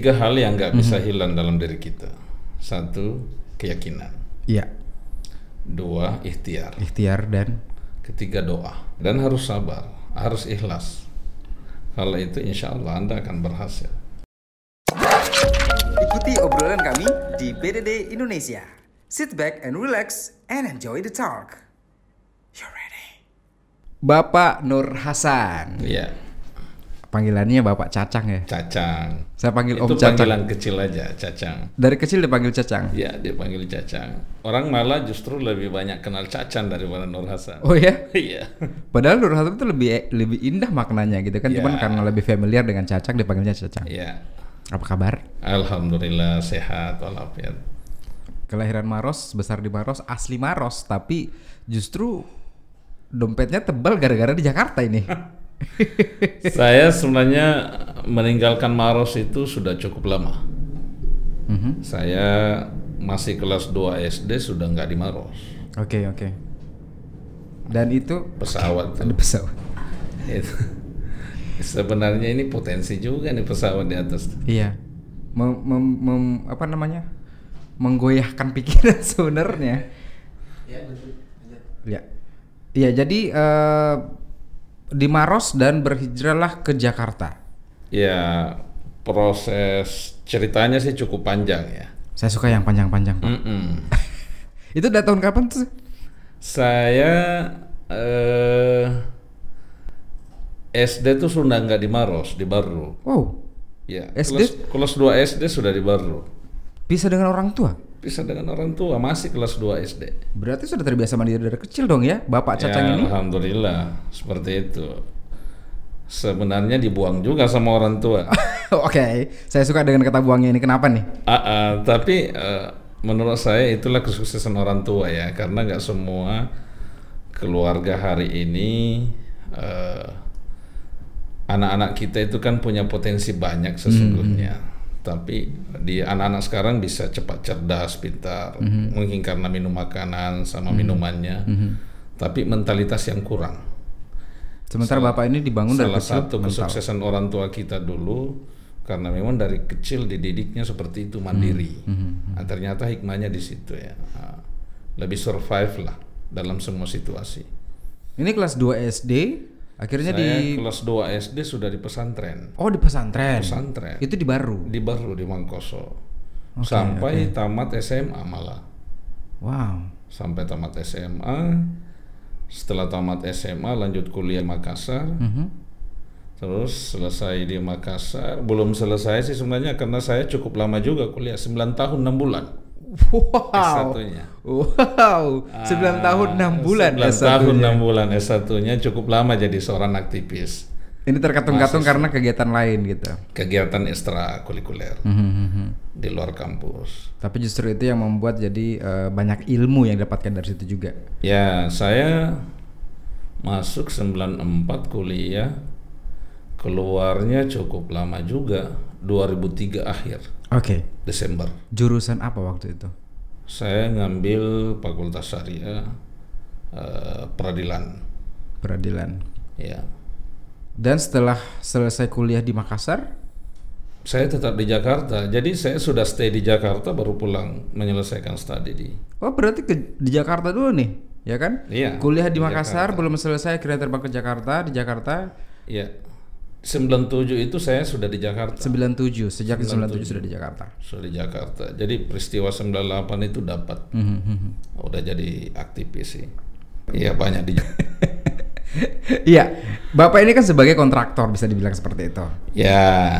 Tiga hal yang nggak bisa hilang dalam diri kita. Satu, keyakinan. Iya. Dua, ikhtiar. Ikhtiar dan Ketiga, doa. Dan harus sabar, harus ikhlas. Kalau itu insya Allah Anda akan berhasil. Ikuti obrolan kami di BDD Indonesia. Sit back and relax and enjoy the talk. You're ready. Bapak Nur Hasan. Iya, Panggilannya Bapak Cacang ya. cacang. Saya panggil itu Om Cacang. panggilan kecil aja, cacang. Dari kecil dipanggil Cacang. Ya, dia panggil cacang. Orang malah justru lebih banyak kenal cacang daripada Nur Hasan. Oh ya. Iya. Padahal Nur Hasan itu lebih lebih indah maknanya gitu kan. Cuman Ya. karena lebih familiar dengan Cacang dipanggilnya Cacang. Iya. Apa kabar? Alhamdulillah sehat walafiat. Kelahiran Maros, besar di Maros, asli Maros, tapi justru dompetnya tebal gara-gara di Jakarta ini. Saya sebenarnya meninggalkan Maros itu sudah cukup lama. Mhm. Saya masih kelas 2 SD sudah nggak di Maros. Oke, oke. Dan itu Pesawat ada tuh. pesawat. Itu. Sebenarnya ini potensi juga nih pesawat di atas. Iya. Mem, mem- mem- apa namanya? Menggoyahkan pikiran sebenarnya. Iya. Iya, jadi eh, di Maros dan berhijrahlah ke Jakarta. Ya proses ceritanya sih cukup panjang ya. Saya suka yang panjang-panjang. Pak. Mm-mm. Itu udah tahun kapan tuh? Saya eh, SD tuh sudah nggak di Maros, di Baru. Wow, Ya, SD? kelas, kelas 2 SD sudah di Baru. bisa dengan orang tua. Bisa dengan orang tua, masih kelas 2 SD. Berarti sudah terbiasa mandiri dari kecil dong ya, Bapak Cacang ya, ini? Alhamdulillah, seperti itu. Sebenarnya dibuang juga sama orang tua. Oke, saya suka dengan kata buangnya ini. Kenapa nih? Ah, ah, tapi eh, menurut saya itulah kesuksesan orang tua ya, karena nggak semua keluarga hari ini eh, anak-anak kita itu kan punya potensi banyak sesungguhnya. Tapi di anak-anak sekarang bisa cepat cerdas, pintar, mungkin karena minum makanan sama minumannya. Tapi mentalitas yang kurang. Sementara Bapak ini dibangun dari Salah satu mental. kesuksesan orang tua kita dulu karena memang dari kecil dididiknya seperti itu mandiri. Hmm, Nah, ternyata hikmahnya di situ ya. Nah, lebih survive lah dalam semua situasi. Ini kelas 2 SD, akhirnya Saya di kelas 2 SD sudah di pesantren. Oh, di pesantren. Pesantren. Itu di Baru. Di Baru di Mangkoso. Oke, Sampai tamat SMA malah. Wow. Sampai tamat SMA. Setelah tamat SMA lanjut kuliah Makassar. Mhm. Terus selesai di Makassar, belum selesai sih sebenarnya karena saya cukup lama juga kuliah, 9 tahun 6 bulan. Wow. S1-nya. Wow. 9 tahun 6 bulan 9 S1-nya. Ah, tahun 6 bulan S1-nya cukup lama jadi seorang aktivis. Ini terkatung-katung karena kegiatan lain gitu. Kegiatan ekstrakurikuler Mhm. di luar kampus. Tapi justru itu yang membuat jadi eh, banyak ilmu yang didapatkan dari situ juga. Ya, saya masuk 94 kuliah. Keluarnya cukup lama juga, 2003 akhir, Oke. Desember. Jurusan apa waktu itu? Saya ngambil Fakultas Syariah eh, Peradilan. Peradilan. Ya, Dan setelah selesai kuliah di Makassar, saya tetap di Jakarta. Jadi saya sudah stay di Jakarta baru pulang menyelesaikan studi di. oh berarti ke, di Jakarta dulu nih, ya kan? Iya. Kuliah di di Makassar Jakarta. belum selesai, akhirnya terbang ke Jakarta. Di Jakarta Ya, 97 itu saya sudah di Jakarta. 97, sejak 97 sudah di Jakarta. Sudah di Jakarta. Jadi peristiwa 98 itu dapat. Mhm. Udah jadi aktivis sih. Iya banyak di. Iya, Bapak ini kan sebagai kontraktor bisa dibilang seperti itu. ya,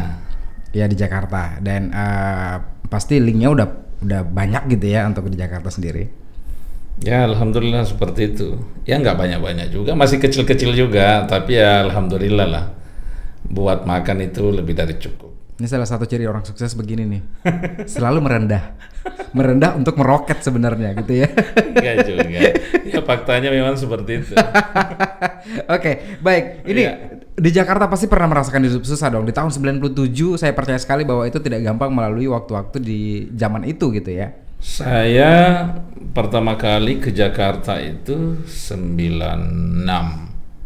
Ya di Jakarta dan eh, pasti linknya udah udah banyak gitu ya untuk di Jakarta sendiri. ya alhamdulillah seperti itu. Ya nggak banyak-banyak juga, masih kecil-kecil juga. Tapi ya alhamdulillah lah. Buat makan itu lebih dari cukup. Ini salah satu ciri orang sukses begini nih, selalu merendah, merendah untuk meroket sebenarnya gitu ya. Enggak juga. Ya faktanya memang seperti itu. Oke, baik. Ini Iya. di Jakarta pasti pernah merasakan hidup susah dong. Di tahun 97 saya percaya sekali bahwa itu tidak gampang melalui waktu-waktu di zaman itu gitu ya. Saya pertama kali ke Jakarta itu 96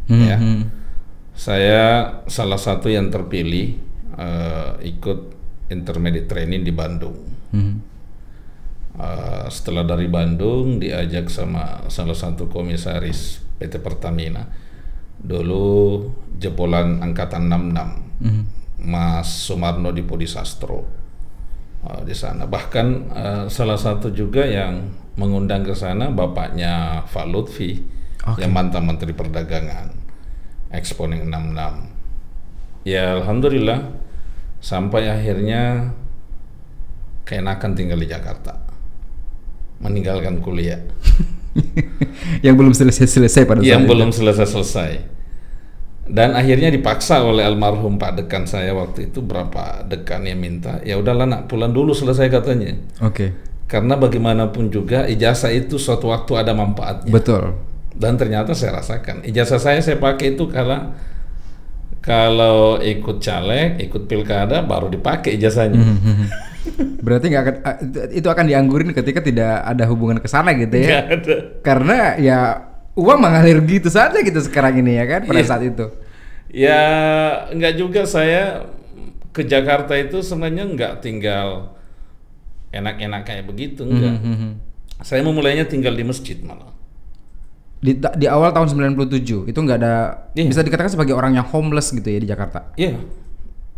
ya. Saya salah satu yang terpilih eh, ikut intermediate training di Bandung. Mhm. Uh, setelah dari Bandung diajak sama salah satu komisaris PT Pertamina dulu jebolan angkatan 66 Mhm. Mas Sumarno Dipodi Sastro uh, di sana bahkan uh, salah satu juga yang mengundang ke sana bapaknya Pak Lutfi Oke. yang mantan Menteri Perdagangan Exponing 66 ya Alhamdulillah. Sampai akhirnya keenakan tinggal di Jakarta. Meninggalkan kuliah. Yang belum selesai-selesai pada saat yang belum selesai-selesai dan akhirnya dipaksa oleh almarhum Pak Dekan saya waktu itu berapa dekan yang minta ya udahlah nak pulang dulu selesai katanya. Oke. karena bagaimanapun juga ijazah itu suatu waktu ada manfaatnya. Betul. Dan ternyata saya rasakan ijazah saya saya pakai itu karena kalau ikut caleg ikut pilkada baru dipakai ijazahnya Mhm. Berarti nggak akan ah, itu akan dianggurin ketika tidak ada hubungan ke sana gitu ya. Ada Karena ya uang mengalir gitu saja gitu sekarang ini ya kan pada Iya. saat itu. Ya nggak juga saya ke Jakarta itu sebenarnya nggak tinggal enak-enak kayak begitu enggak. Mhm. Saya memulainya tinggal di masjid malah. Di, di awal tahun 97 itu nggak ada Iya. bisa dikatakan sebagai orang yang homeless gitu ya di Jakarta. Iya.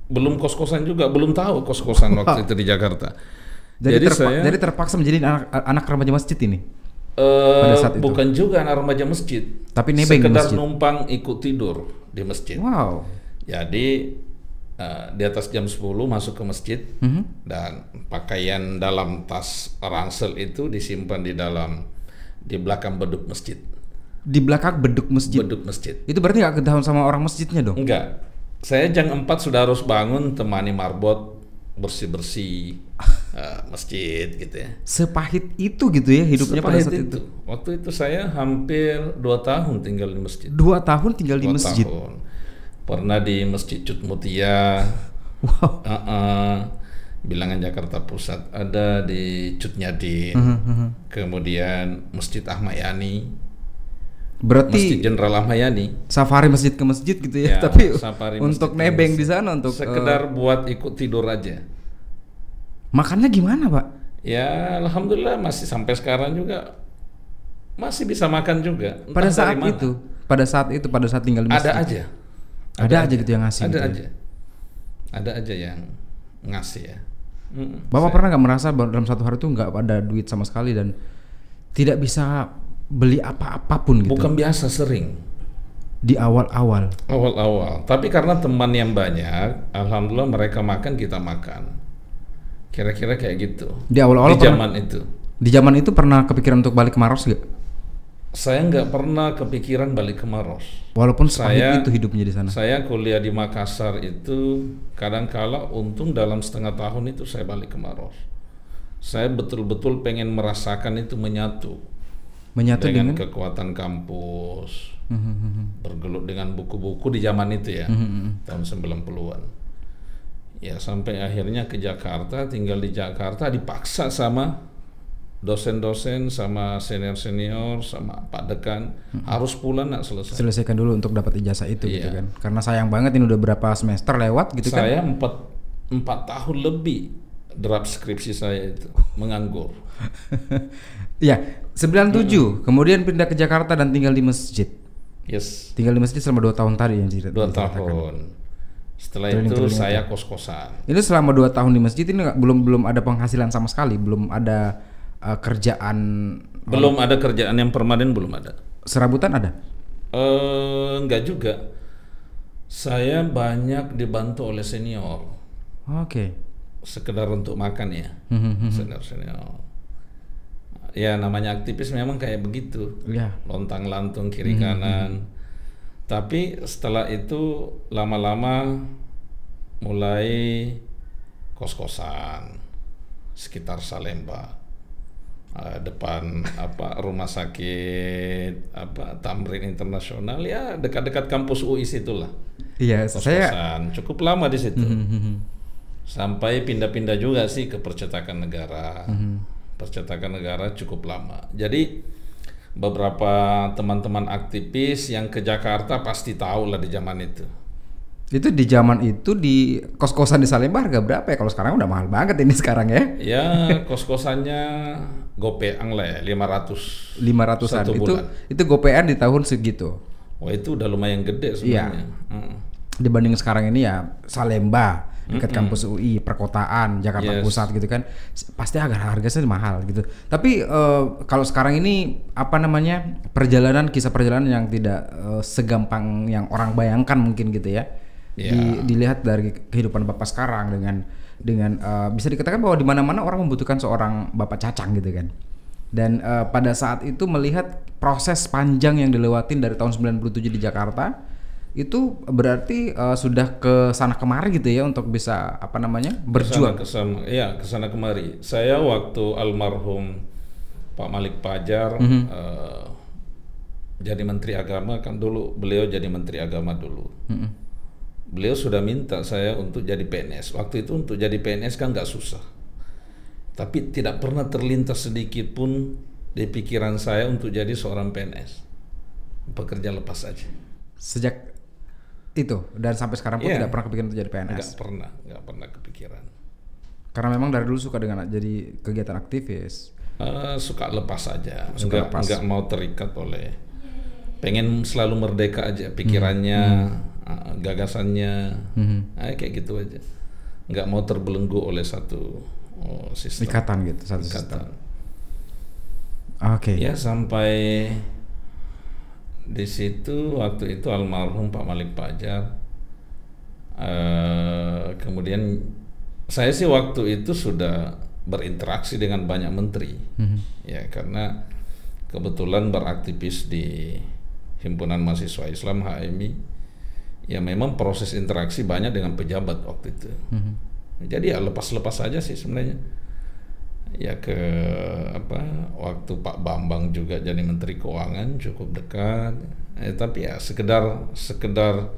Belum kos-kosan juga, belum tahu kos-kosan waktu itu di Jakarta. Jadi, Jadi, terpa- saya jadi terpaksa menjadi anak, anak remaja masjid ini. eh, pada saat itu. bukan juga anak remaja masjid. Tapi nebeng Sekedar masjid. numpang ikut tidur di masjid. Wow. Jadi eh, di atas jam 10 masuk ke masjid Mhm. dan pakaian dalam tas ransel itu disimpan di dalam di belakang beduk masjid. Di belakang beduk masjid. Beduk masjid. Itu berarti nggak ketahuan sama orang masjidnya dong? Enggak. Saya jam 4 sudah harus bangun temani marbot bersih-bersih eh, masjid gitu ya. Sepahit itu gitu ya hidupnya pada Sepahit saat itu. Waktu itu saya hampir dua tahun tinggal di masjid. Dua tahun tinggal di Dua masjid. tahun. Pernah di Masjid Cut Mutia, Wow. uh-uh, Bilangan Jakarta Pusat ada di Cut Nyadin, Mhm, kemudian Masjid Ahmad Yani, Masjid Berarti Jenderal Ahmad Yani. safari masjid ke masjid gitu ya, Ya, tapi safari untuk masjid nebeng masjid. di sana untuk sekedar buat ikut tidur aja. makannya gimana pak? Ya alhamdulillah masih sampai sekarang juga masih bisa makan juga. Entah Pada saat mana. itu, pada saat itu, pada saat tinggal di masjid. ada aja. Ada aja gitu yang ngasih Ada gitu ya? aja. Ada aja yang ngasih ya. Bapak Saya- pernah nggak merasa dalam satu hari itu nggak ada duit sama sekali dan tidak bisa beli apa-apapun gitu bukan biasa sering di awal-awal. awal-awal. Tapi karena teman yang banyak, alhamdulillah mereka makan kita makan. Kira-kira kayak gitu. Di awal-awal di pernah- zaman itu. Di zaman itu pernah kepikiran untuk balik ke Maros nggak? Saya nggak pernah kepikiran balik ke Maros. Walaupun Saya- itu hidupnya di sana. Saya kuliah di Makassar itu kadang-kala untung dalam setengah tahun itu saya balik ke Maros. Saya betul-betul pengen merasakan itu menyatu Menyatu dengan, dengan, kekuatan kampus, Mhm, bergelut dengan buku-buku di zaman itu ya, mhm. tahun 90-an. Ya sampai akhirnya ke Jakarta, tinggal di Jakarta dipaksa sama dosen-dosen, sama senior-senior, sama Pak Dekan harus pulang nak selesai. selesaikan dulu untuk dapat ijazah itu gitu Iya. kan. Karena sayang banget ini udah berapa semester lewat gitu kan. saya empat empat tahun lebih draft skripsi saya itu menganggur. Iya, 97 kemudian pindah ke Jakarta dan tinggal di masjid. Yes, Tinggal di masjid selama dua tahun tadi yang cerita. dua diceritakan. tahun. Setelah Training- itu training saya kos-kosan. Ini selama dua tahun di masjid ini belum belum ada penghasilan sama sekali, belum ada uh, kerjaan Belum ada kerjaan yang permanen, belum ada. serabutan ada. Eh, enggak juga. Saya banyak dibantu oleh senior, Oke. sekedar untuk makan ya, Mhm, senior-senior. Ya namanya aktivis memang kayak begitu. Ya. lontang lantung kiri kanan. Tapi setelah itu lama-lama mulai kos-kosan sekitar Salemba. Eh, depan apa rumah sakit apa Tamrin Internasional ya dekat-dekat kampus UI situlah Iya, saya kos-kosan cukup lama di situ Mhm, sampai pindah-pindah juga sih ke percetakan negara. Percetakan negara cukup lama. Jadi beberapa teman-teman aktivis yang ke Jakarta pasti tahu lah di zaman itu. Itu di zaman itu di kos-kosan di Salemba harga berapa ya? Kalau sekarang udah mahal banget ini sekarang ya. Ya kos-kosannya gopeang lah ya 500 500-an. Satu Itu bulan. itu gopean di tahun segitu. Wah itu udah lumayan gede Iya. sebenarnya. Mm. Dibanding sekarang ini ya Salemba dekat kampus UI, perkotaan, Jakarta Yes. Pusat gitu kan. Pasti harga harganya mahal gitu. Tapi eh, kalau sekarang ini apa namanya? perjalanan kisah perjalanan yang tidak eh, segampang yang orang bayangkan mungkin gitu ya. Iya. Di- dilihat dari kehidupan Bapak sekarang dengan dengan eh, bisa dikatakan bahwa di mana-mana orang membutuhkan seorang Bapak cacang gitu kan. Dan eh, pada saat itu melihat proses panjang yang dilewatin dari tahun 97 di Jakarta itu berarti eh, sudah ke sana kemari gitu ya untuk bisa apa namanya berjuang. Ke sana, ke sana, ya ke sana kemari. Saya waktu almarhum Pak Malik Pajar Mhm. eh, jadi Menteri Agama kan dulu beliau jadi Menteri Agama dulu. Mm-mm. Beliau sudah minta saya untuk jadi PNS. Waktu itu untuk jadi PNS kan nggak susah. Tapi tidak pernah terlintas sedikit pun di pikiran saya untuk jadi seorang PNS. Bekerja lepas saja. Sejak itu dan sampai sekarang pun Iya. tidak pernah kepikiran untuk jadi PNS. Nggak pernah, nggak pernah kepikiran. Karena memang dari dulu suka dengan jadi kegiatan aktivis. Eh, suka lepas saja, Suka nggak lepas. nggak mau terikat oleh, pengen selalu merdeka aja pikirannya, eh, gagasannya, Mhm. eh, kayak gitu aja, nggak mau terbelenggu oleh satu oh, sistem Ikatan gitu satu sistem. ikatan. Oke. Ya sampai di situ waktu itu almarhum Pak Malik Pajar, eh, kemudian saya sih waktu itu sudah berinteraksi dengan banyak menteri, Mhm. ya karena kebetulan beraktivis di himpunan mahasiswa Islam HMI, ya memang proses interaksi banyak dengan pejabat waktu itu. Mhm. Jadi ya lepas-lepas saja sih sebenarnya. Ya ke apa waktu Pak Bambang juga jadi Menteri Keuangan cukup dekat. Eh, tapi ya sekedar sekedar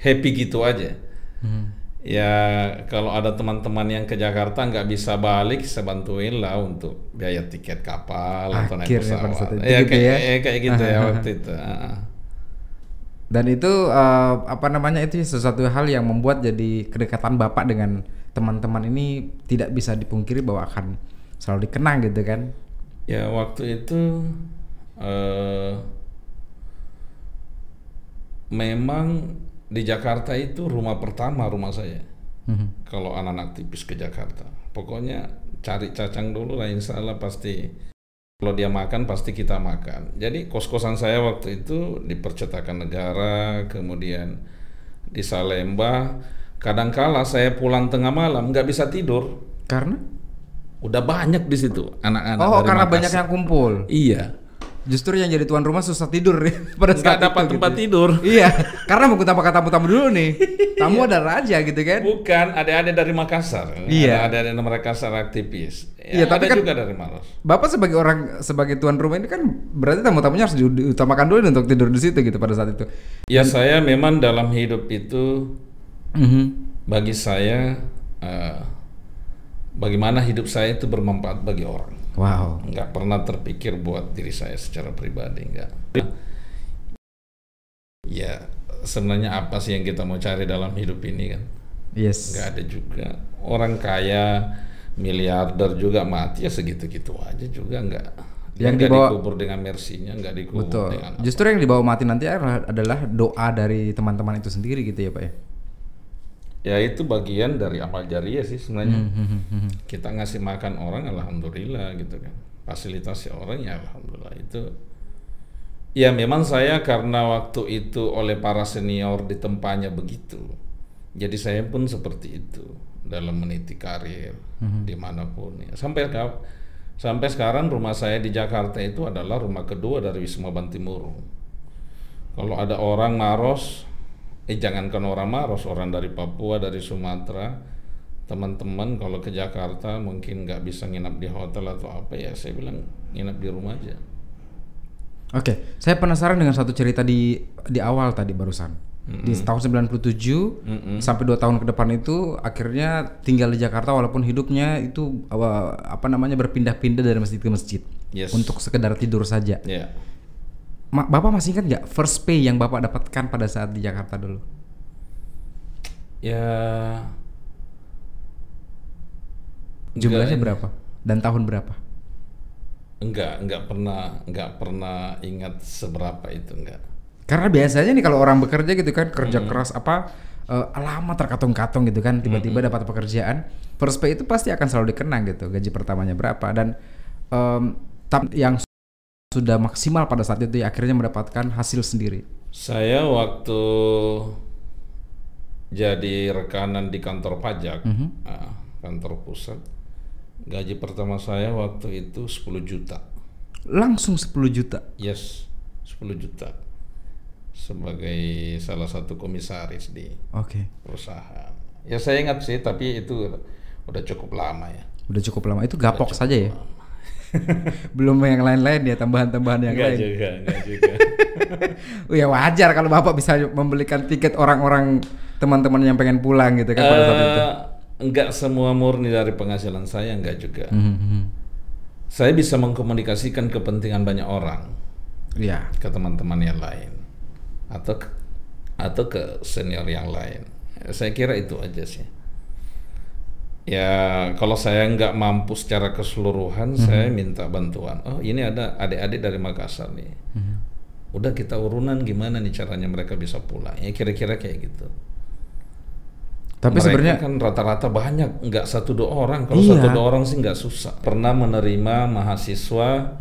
happy gitu aja. Mhm. Ya kalau ada teman-teman yang ke Jakarta nggak bisa balik, saya bantuin lah untuk biaya tiket kapal atau naik Akhirnya pesawat. Ya, gitu kayak, ya. ya, kayak gitu ya waktu itu. Dan itu eh, apa namanya itu sesuatu hal yang membuat jadi kedekatan Bapak dengan teman-teman ini tidak bisa dipungkiri bahwa akan selalu dikenang gitu kan. Ya waktu itu eh, memang di Jakarta itu rumah pertama rumah saya. Mhm. Kalau anak-anak tipis ke Jakarta, pokoknya cari cacang dulu lah, insya Allah pasti. Kalau dia makan pasti kita makan. Jadi kos-kosan saya waktu itu di Percetakan Negara, kemudian di Salemba. Kadangkala saya pulang tengah malam nggak bisa tidur. Karena Udah banyak di situ anak-anak. Oh, karena Makassar. banyak yang kumpul. Iya. Justru yang jadi tuan rumah susah tidur ya pada Nggak saat dapat itu, tempat gitu. tidur. Iya, karena mau tamu tamu-tamu dulu nih. Tamu ada raja gitu kan. Bukan, ada-ada dari Makassar. Iya. Ada dari Makassar aktivis. Iya, Ya, tapi ada kan- juga dari Maros. Bapak sebagai orang sebagai tuan rumah ini kan berarti tamu-tamunya harus di- diutamakan dulu untuk tidur di situ gitu pada saat itu. Ya saya memang dalam hidup itu Mhm. bagi saya eh, bagaimana hidup saya itu bermanfaat bagi orang. Wow. Nggak pernah terpikir buat diri saya secara pribadi, nggak. Ya sebenarnya apa sih yang kita mau cari dalam hidup ini kan? Yes. nggak ada juga orang kaya miliarder juga mati ya segitu-gitu aja juga nggak dia Yang nggak dibawa- dikubur dengan mersinya nggak dikubur Betul. dengan apa. Justru yang dibawa mati nanti adalah doa dari teman-teman itu sendiri gitu ya, Pak ya. Ya itu bagian dari amal jariah sih sebenarnya. Mhm. kita ngasih makan orang alhamdulillah gitu kan. Fasilitasi orang ya alhamdulillah itu. Ya memang saya karena waktu itu oleh para senior di tempatnya begitu. Jadi saya pun seperti itu dalam meniti karir di mana pun ya. Sampai sampai sekarang rumah saya di Jakarta itu adalah rumah kedua dari Wisma Bantimurung. Kalau ada orang Maros eh jangankan orang Maros orang dari Papua dari Sumatera teman-teman kalau ke Jakarta mungkin nggak bisa nginap di hotel atau apa ya saya bilang nginap di rumah aja Oke, saya penasaran dengan satu cerita di di awal tadi barusan. Di tahun 97 Mm-mm. sampai dua tahun ke depan itu akhirnya tinggal di Jakarta walaupun hidupnya itu apa, apa namanya berpindah-pindah dari masjid ke masjid Yes. untuk sekedar tidur saja. ya Ma- Bapak masih ingat nggak first pay yang Bapak dapatkan pada saat di Jakarta dulu? Ya Jumlahnya enggak- berapa? Dan tahun berapa? Enggak, enggak pernah enggak pernah ingat seberapa itu enggak. Karena biasanya nih kalau orang bekerja gitu kan kerja keras apa eh, lama terkatung-katung gitu kan tiba-tiba dapat pekerjaan first pay itu pasti akan selalu dikenang gitu gaji pertamanya berapa dan tam- yang sudah maksimal pada saat itu ya akhirnya mendapatkan hasil sendiri. Saya waktu jadi rekanan di kantor pajak, ah, kantor pusat, gaji pertama saya waktu itu 10 juta. Langsung 10 juta. Yes, 10 juta. Sebagai salah satu komisaris di Oke. perusahaan. Ya saya ingat sih, tapi itu udah cukup lama ya. Udah cukup lama itu gapok saja ya. lama. Belum yang lain-lain ya tambahan-tambahan yang Enggak lain. juga, enggak juga. Oh ya wajar kalau Bapak bisa membelikan tiket orang-orang teman-teman yang pengen pulang gitu kan pada saat itu. Eh, enggak semua murni dari penghasilan saya, enggak juga. Mhm, mhm. Saya bisa mengkomunikasikan kepentingan banyak orang Iya. ke teman-teman yang lain atau ke, atau ke senior yang lain. Saya kira itu aja sih. Ya kalau saya nggak mampu secara keseluruhan, saya minta bantuan. Oh ini ada adik-adik dari Makassar nih. Udah kita urunan gimana nih caranya mereka bisa pulang? Ya kira-kira kayak gitu. Tapi sebenarnya kan rata-rata banyak, nggak satu dua orang. Kalau Iya. satu dua orang sih nggak susah. Pernah menerima mahasiswa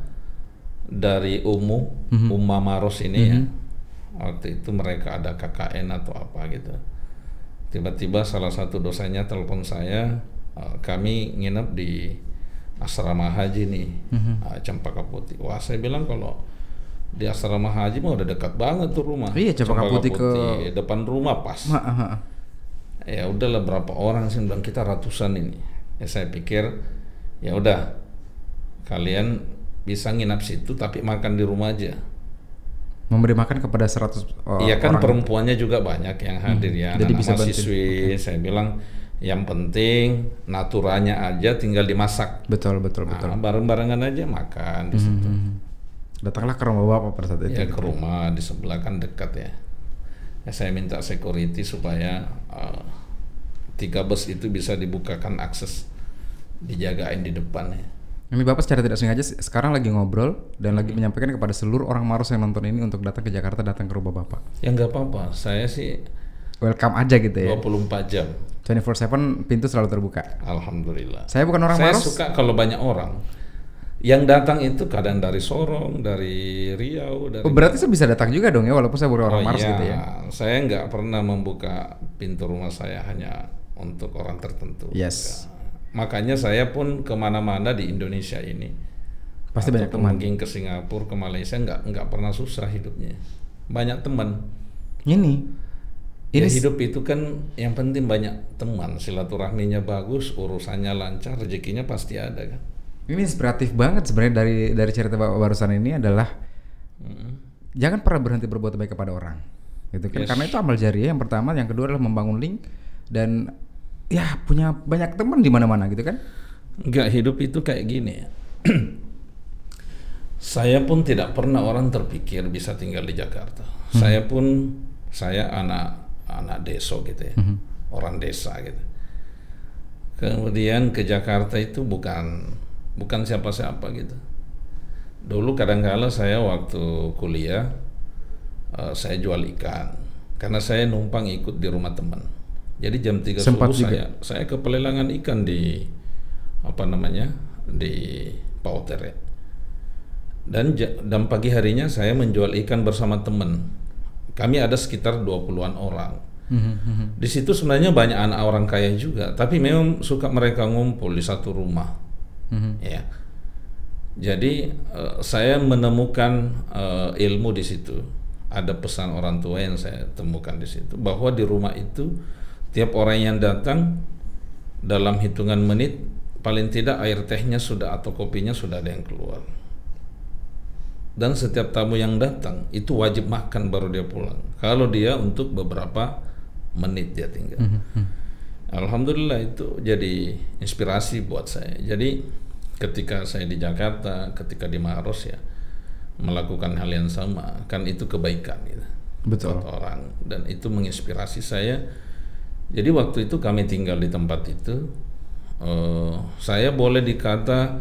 dari UMU, Mhm. Umma Maros ini ya. Waktu itu mereka ada KKN atau apa gitu. Tiba-tiba salah satu dosennya telepon saya, "Eh, kami nginep di asrama haji nih, Mhm. eh, Cempaka Putih. Wah saya bilang kalau di asrama haji mah udah dekat banget tuh rumah. Iya, Cempaka Putih ke- depan rumah pas Ma- ah, ah. ya udahlah berapa orang sih bilang kita ratusan ini ya saya pikir ya udah kalian bisa nginap situ tapi makan di rumah aja memberi makan kepada 100 oh, iya kan orang. perempuannya juga banyak yang hadir ya jadi anak bisa bantu. mahasiswi saya bilang yang penting naturanya aja tinggal dimasak Betul, betul, betul. nah, bareng-barengan aja makan di situ Mhm. Datanglah ke rumah Bapak pada saat itu. ya ke rumah di sebelah kan dekat ya ya saya minta security supaya uh, tiga bus itu bisa dibukakan akses dijagain di depan ya Ini Bapak secara tidak sengaja se- sekarang lagi ngobrol dan lagi menyampaikan kepada seluruh orang Maros yang nonton ini untuk datang ke Jakarta, datang ke rumah Bapak. ya nggak apa-apa saya sih Welcome aja gitu ya. 24 jam 24/7 pintu selalu terbuka. alhamdulillah Saya bukan orang saya Maros. suka kalau banyak orang yang datang itu kadang dari Sorong dari Riau dari Oh, berarti saya bisa datang juga dong ya walaupun saya bukan orang Oh Maros iya, gitu ya. Saya nggak pernah membuka pintu rumah saya hanya untuk orang tertentu. Yes. Nggak. Makanya saya pun ke mana-mana di Indonesia ini. Pasti banyak teman. Mungkin ke Singapura, ke Malaysia nggak nggak pernah susah hidupnya. Banyak teman. Ini Ya, ini hidup itu kan yang penting banyak teman, silaturahminya bagus, urusannya lancar, rezekinya pasti ada kan. ini inspiratif banget sebenarnya dari dari cerita Bapak barusan ini adalah jangan pernah berhenti berbuat baik kepada orang. Gitu kan. Yes. Karena itu amal jariah yang pertama, yang kedua adalah membangun link dan ya punya banyak teman di mana-mana gitu kan. Enggak hidup itu kayak gini ya. saya pun tidak pernah orang terpikir bisa tinggal di Jakarta. Saya pun saya anak anak desa gitu ya, orang desa gitu. Kemudian ke Jakarta itu bukan bukan siapa-siapa gitu. Dulu kadang-kala saya waktu kuliah eh, saya jual ikan karena saya numpang ikut di rumah teman. Jadi jam 3 Sempat subuh juga. saya saya ke pelelangan ikan di apa namanya di Pautere. Dan dan pagi harinya saya menjual ikan bersama teman. Kami ada sekitar 20-an orang. Di situ sebenarnya banyak anak orang kaya juga, tapi memang suka mereka ngumpul di satu rumah. Ya. Jadi eh, saya menemukan eh, ilmu di situ. Ada pesan orang tua yang saya temukan di situ bahwa di rumah itu tiap orang yang datang dalam hitungan menit paling tidak air tehnya sudah atau kopinya sudah ada yang keluar. Dan setiap tamu yang datang itu wajib makan baru dia pulang. Kalau dia untuk beberapa menit dia tinggal. Alhamdulillah itu jadi inspirasi buat saya. Jadi ketika saya di Jakarta, ketika di Maros ya melakukan hal yang sama, kan itu kebaikan gitu Betul. buat orang dan itu menginspirasi saya. Jadi waktu itu kami tinggal di tempat itu, eh, saya boleh dikata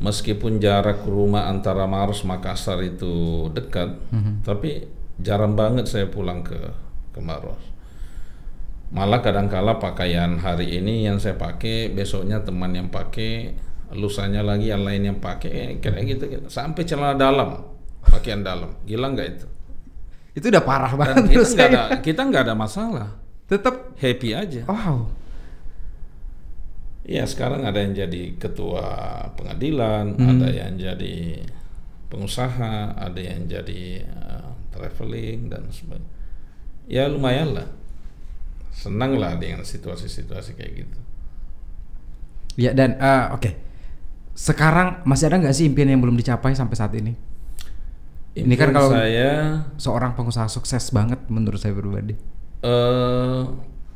meskipun jarak rumah antara Maros Makassar itu dekat, tapi jarang banget saya pulang ke ke Maros. Malah kadangkala pakaian hari ini yang saya pakai, besoknya teman yang pakai, lusanya lagi yang lain yang pakai, kayak gitu, gitu. Sampai celana dalam, pakaian dalam, gila nggak itu? Itu udah parah Dan banget kita menurut nggak ada, kita nggak ada masalah, Tetap happy aja. wow. Ya sekarang ada yang jadi ketua pengadilan, Hmm. ada yang jadi pengusaha, ada yang jadi uh, traveling dan sebagainya. Ya lumayan lah, senang lah dengan situasi-situasi kayak gitu. Ya dan eh, oke. Sekarang masih ada nggak sih impian yang belum dicapai sampai saat ini? Ini kan Impian kalau- saya, Seorang pengusaha sukses banget menurut saya pribadi. eh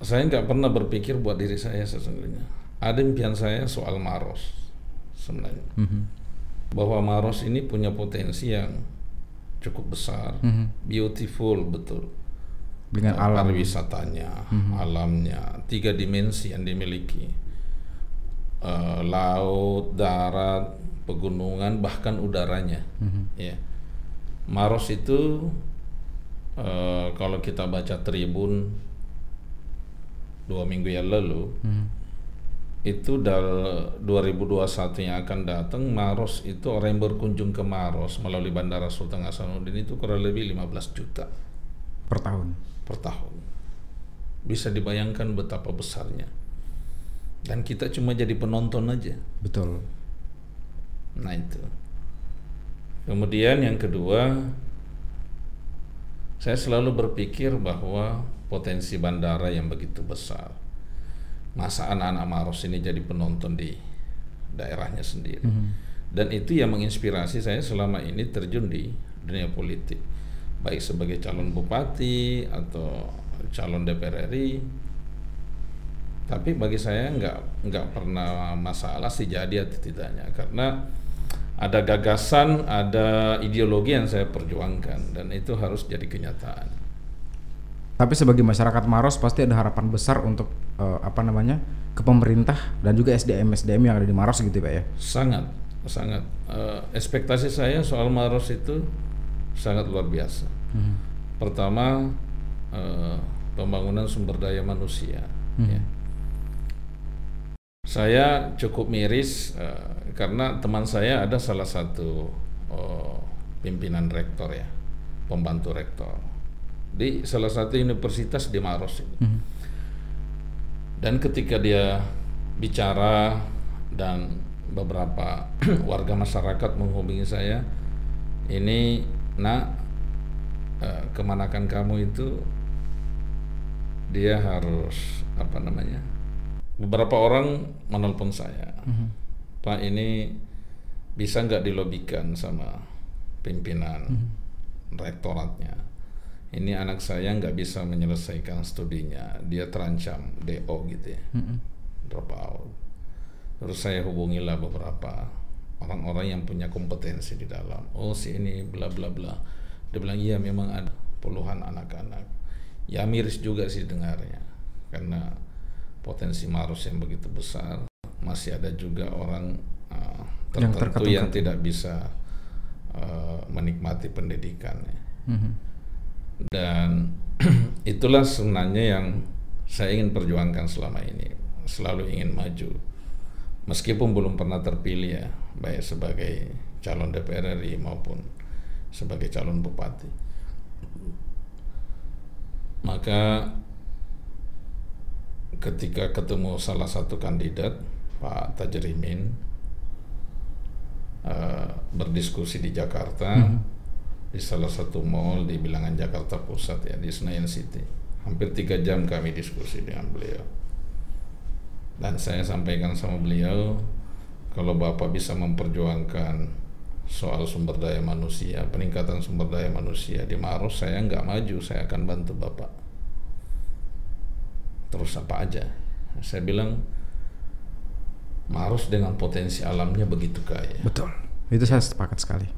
saya nggak pernah berpikir buat diri saya sesungguhnya. Ada impian saya soal Maros sebenarnya, Mhm. bahwa Maros ini punya potensi yang cukup besar, Mhm. beautiful betul. Dengan alam. pariwisatanya, alamnya, tiga dimensi yang dimiliki, Uh, laut, darat, pegunungan, bahkan udaranya. Ya, Maros itu uh, kalau kita baca Tribun dua minggu yang lalu, Mhm. Itu dal 2021 yang akan datang Maros itu orang yang berkunjung ke Maros melalui Bandara Sultan Hasanuddin itu kurang lebih 15 juta per tahun. per tahun. Bisa dibayangkan betapa besarnya. Dan kita cuma jadi penonton aja. Betul. Nah itu. Kemudian yang kedua, saya selalu berpikir bahwa potensi bandara yang begitu besar, masa anak-anak Maros ini jadi penonton di daerahnya sendiri. Dan itu yang menginspirasi saya selama ini terjun di dunia politik, baik sebagai calon bupati atau calon DPR RI. Tapi bagi saya nggak nggak pernah masalah sih jadi atau tidaknya karena ada gagasan, ada ideologi yang saya perjuangkan dan itu harus jadi kenyataan. Tapi sebagai masyarakat Maros pasti ada harapan besar untuk eh, apa namanya ke pemerintah dan juga SDM SDM yang ada di Maros gitu pak ya. Sangat, sangat. Eh, ekspektasi saya soal Maros itu sangat luar biasa. Pertama, eh, pembangunan sumber daya manusia. ya. Saya cukup miris eh, karena teman saya ada salah satu oh, pimpinan rektor ya, pembantu rektor di salah satu universitas di Maros ini. Dan ketika dia bicara dan beberapa warga masyarakat menghubungi saya, ini nak eh, kemanakan kamu itu dia harus apa namanya? Beberapa orang menelpon saya, Pak ini bisa nggak dilobikan sama pimpinan rektoratnya? Ini anak saya nggak bisa menyelesaikan studinya, dia terancam DO gitu ya, drop out. Terus saya hubungilah beberapa orang-orang yang punya kompetensi di dalam. Oh si ini bla bla bla. Dia bilang iya memang ada puluhan anak-anak. Ya miris juga sih dengarnya, karena potensi Maros yang begitu besar, masih ada juga orang uh, Yang tertentu terketuk- yang tidak bisa uh, menikmati pendidikannya dan itulah sebenarnya yang saya ingin perjuangkan selama ini. Selalu ingin maju. Meskipun belum pernah terpilih ya baik sebagai calon DPR RI maupun sebagai calon bupati. Maka ketika ketemu salah satu kandidat Pak Tajrimin eh, berdiskusi di Jakarta di salah satu mall di bilangan Jakarta Pusat ya di Senayan City. Hampir tiga jam kami diskusi dengan beliau. Dan saya sampaikan sama beliau kalau bapak bisa memperjuangkan soal sumber daya manusia, peningkatan sumber daya manusia di Maros, saya nggak maju, saya akan bantu bapak. Terus apa aja? Saya bilang Maros dengan potensi alamnya begitu kaya. Betul. Itu saya sepakat sekali.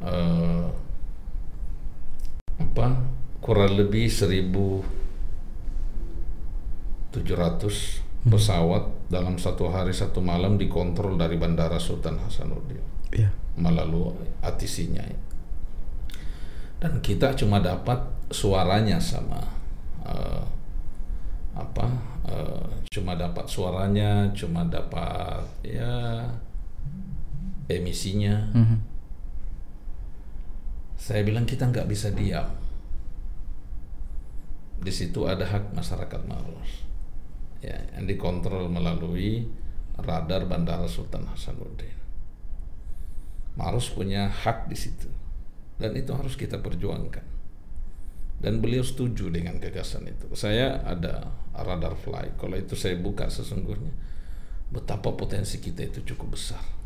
eh, apa kurang lebih seribu 700 pesawat dalam satu hari satu malam dikontrol dari Bandara Sultan Hasanuddin Iya. melalui ATC-nya. Dan kita cuma dapat suaranya sama eh, apa? eh, cuma dapat suaranya, cuma dapat ya emisinya. Mhm. Saya bilang kita nggak bisa diam. Di situ ada hak masyarakat Maros, ya, yang dikontrol melalui radar Bandara Sultan Hasanuddin. Maros punya hak di situ, dan itu harus kita perjuangkan. Dan beliau setuju dengan gagasan itu. Saya ada radar fly. Kalau itu saya buka sesungguhnya betapa potensi kita itu cukup besar.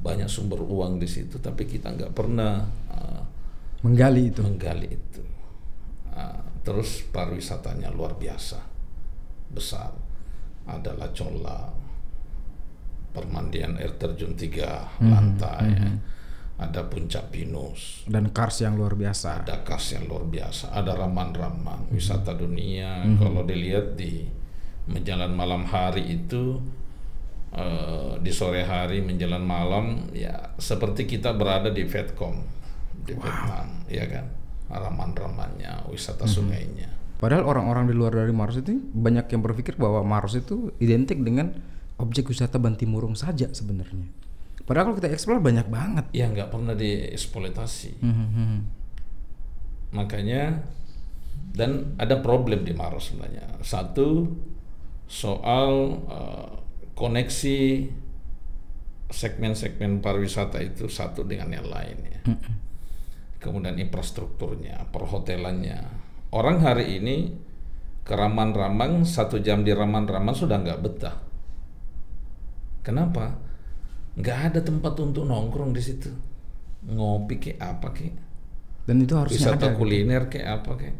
Banyak sumber uang di situ, tapi kita nggak pernah uh, Menggali itu. menggali itu. Ah, terus pariwisatanya luar biasa, besar. Ada Lacola, permandian air terjun tiga lantai, ada puncak Pinus, Dan Kars yang luar biasa. ada kas yang luar biasa, ada raman-raman wisata dunia. Kalau dilihat di menjelang malam hari itu, eh, di sore hari menjelang malam, ya seperti kita berada di Vietcom di Vietnam, ya kan? Raman-ramannya, wisata sungainya. Padahal orang-orang di luar dari Maros itu banyak yang berpikir bahwa Maros itu identik dengan objek wisata Bantimurung saja sebenarnya. Padahal kalau kita eksplor banyak banget. Ya nggak pernah dieksploitasi. Mhm. Makanya dan ada problem di Maros sebenarnya. Satu soal eh, koneksi segmen-segmen pariwisata itu satu dengan yang lain ya. Kemudian infrastrukturnya, perhotelannya. Orang hari ini ke Raman-Ramang satu jam di Raman-Ramang sudah nggak betah. Kenapa? Nggak ada tempat untuk nongkrong di situ. Ngopi kayak apa kayak Dan itu harusnya wisata ada. kuliner kayak apa kayak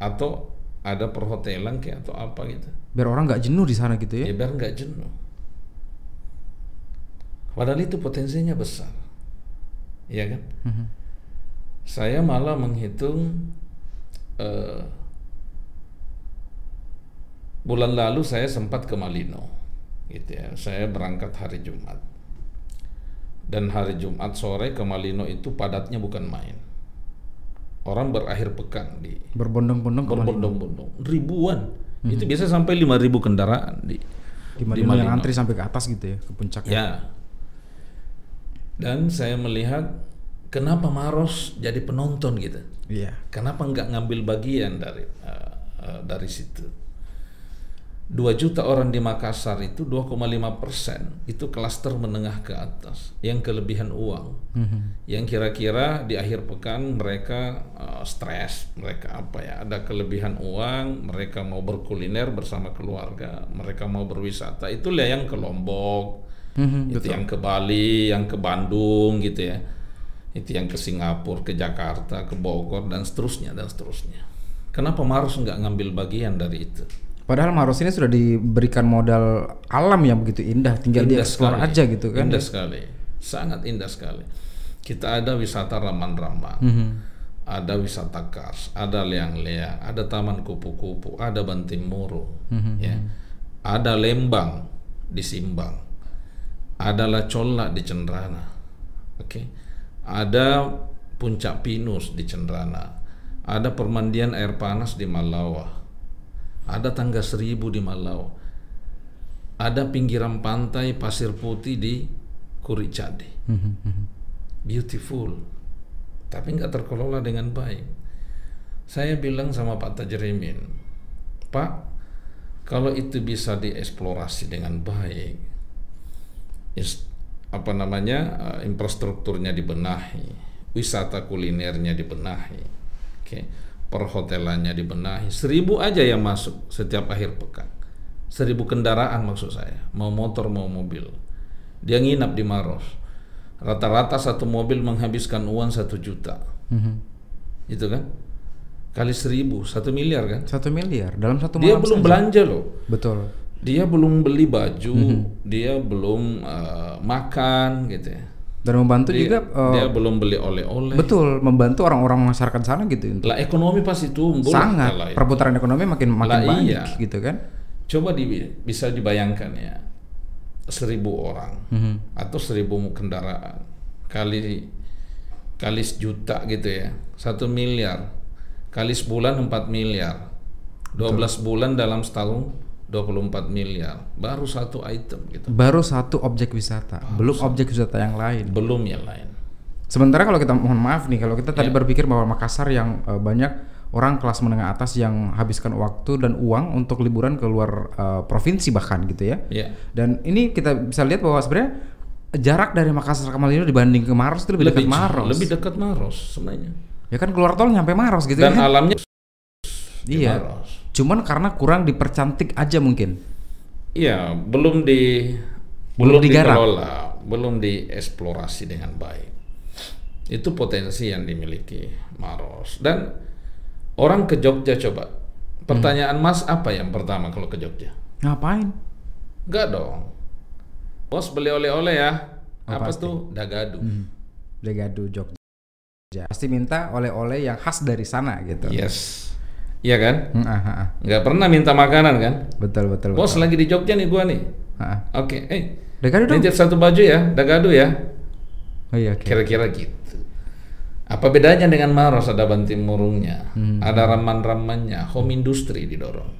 atau ada perhotelan kayak atau apa gitu Biar orang nggak jenuh di sana gitu ya ya. biar nggak jenuh padahal itu potensinya besar. Ya kan? Mhm. saya malah menghitung eh, bulan lalu saya sempat ke Malino gitu ya. Saya berangkat hari Jumat. Dan hari Jumat sore ke Malino itu padatnya bukan main. Orang berakhir pekan di Berbondong-bondong ke Malino. berbondong-bondong. Ribuan. Itu biasa sampai 5000 kendaraan di Di Malino yang antri sampai ke atas gitu ya, ke puncaknya. ya dan saya melihat kenapa Maros jadi penonton gitu Iya. kenapa nggak ngambil bagian dari uh, uh, dari situ 2 juta orang di Makassar itu 2,5 persen itu klaster menengah ke atas yang kelebihan uang Mhm. yang kira-kira di akhir pekan mereka uh, stres, mereka apa ya, ada kelebihan uang, mereka mau berkuliner bersama keluarga, mereka mau berwisata, itulah yang ke Lombok, Mhm, itu yang ke Bali, yang ke Bandung gitu ya, itu yang ke Singapura, ke Jakarta, ke Bogor dan seterusnya dan seterusnya. Kenapa Maros nggak ngambil bagian dari itu? Padahal Maros ini sudah diberikan modal alam yang begitu indah, tinggal Indah dieksplor sekali. aja gitu kan. Indah sekali, sangat indah sekali. Kita ada wisata Raman-Ramang, Mhm. ada wisata Kars, ada Leang-Leang, ada Taman Kupu-Kupu, ada Bantimurung, Mhm. ya, ada Lembang di Simbang, ada Lacolla di Cendrana, oke, ada Puncak Pinus di Cendrana, ada permandian air panas di Malawa, ada Tangga Seribu di Malawa, ada pinggiran pantai pasir putih di Kuricade beautiful. Tapi nggak terkelola dengan baik. Saya bilang sama Pak Tajrimin Pak kalau itu bisa dieksplorasi dengan baik apa namanya eh, infrastrukturnya dibenahi wisata kulinernya dibenahi oke perhotelannya dibenahi. Seribu aja yang masuk setiap akhir pekan. Seribu kendaraan maksud saya mau motor mau mobil. Dia nginap di Maros. Rata-rata satu mobil menghabiskan uang satu juta. Mhm. itu kan? Kali seribu satu miliar kan? Satu miliar dalam satu dia malam belum saja. belanja loh. Betul. Dia belum beli baju Mhm. dia belum eh, makan gitu ya Dan membantu dia, juga eh, dia belum beli oleh-oleh betul membantu orang-orang masyarakat sana gitu. lah ekonomi pasti tumbuh lah Sangat kalau itu. perputaran ekonomi makin makin Lah banyak iya. gitu kan. coba di, bisa dibayangkan ya seribu orang Mhm. atau seribu kendaraan kali kali sejuta gitu ya satu miliar kali sebulan 4 miliar 12 bulan dalam setahun 24 miliar baru satu item gitu Baru satu objek wisata, belum objek wisata yang lain. belum yang lain Sementara kalau kita mohon maaf nih, kalau kita tadi Ya. berpikir bahwa Makassar yang eh, banyak orang kelas menengah atas yang habiskan waktu dan uang untuk liburan ke luar eh, provinsi bahkan gitu ya. ya Dan ini kita bisa lihat bahwa sebenarnya jarak dari Makassar ke Malino dibanding ke Maros itu lebih, dekat lebih Maros. lebih dekat Maros sebenarnya ya kan keluar tol nyampe Maros gitu dan ya. alamnya di Iya. Maros. Cuman karena kurang dipercantik aja mungkin. Iya, belum di Belum belum, digarap. dikelola, belum dieksplorasi dengan baik. Itu potensi yang dimiliki Maros. Dan orang ke Jogja coba. Pertanyaan Mas apa yang pertama kalau ke Jogja? Ngapain? Enggak dong. Bos beli oleh-oleh ya. Oh, apa pasti. tuh? Dagadu. Legado Jogja. Pasti minta oleh-oleh yang khas dari sana gitu. Yes. Iya kan? Hmm, ah, ah, ah. Nggak pernah minta makanan kan? Betul betul. Bos betul. lagi di Jogja nih gua nih. Oke, eh. Legado dong. Nitip satu baju ya, Dagadu ya. Oh iya oke. Kira-kira gitu. Apa bedanya dengan Maros? Ada banting murungnya, Hmm. ada raman-ramannya, home industry didorong.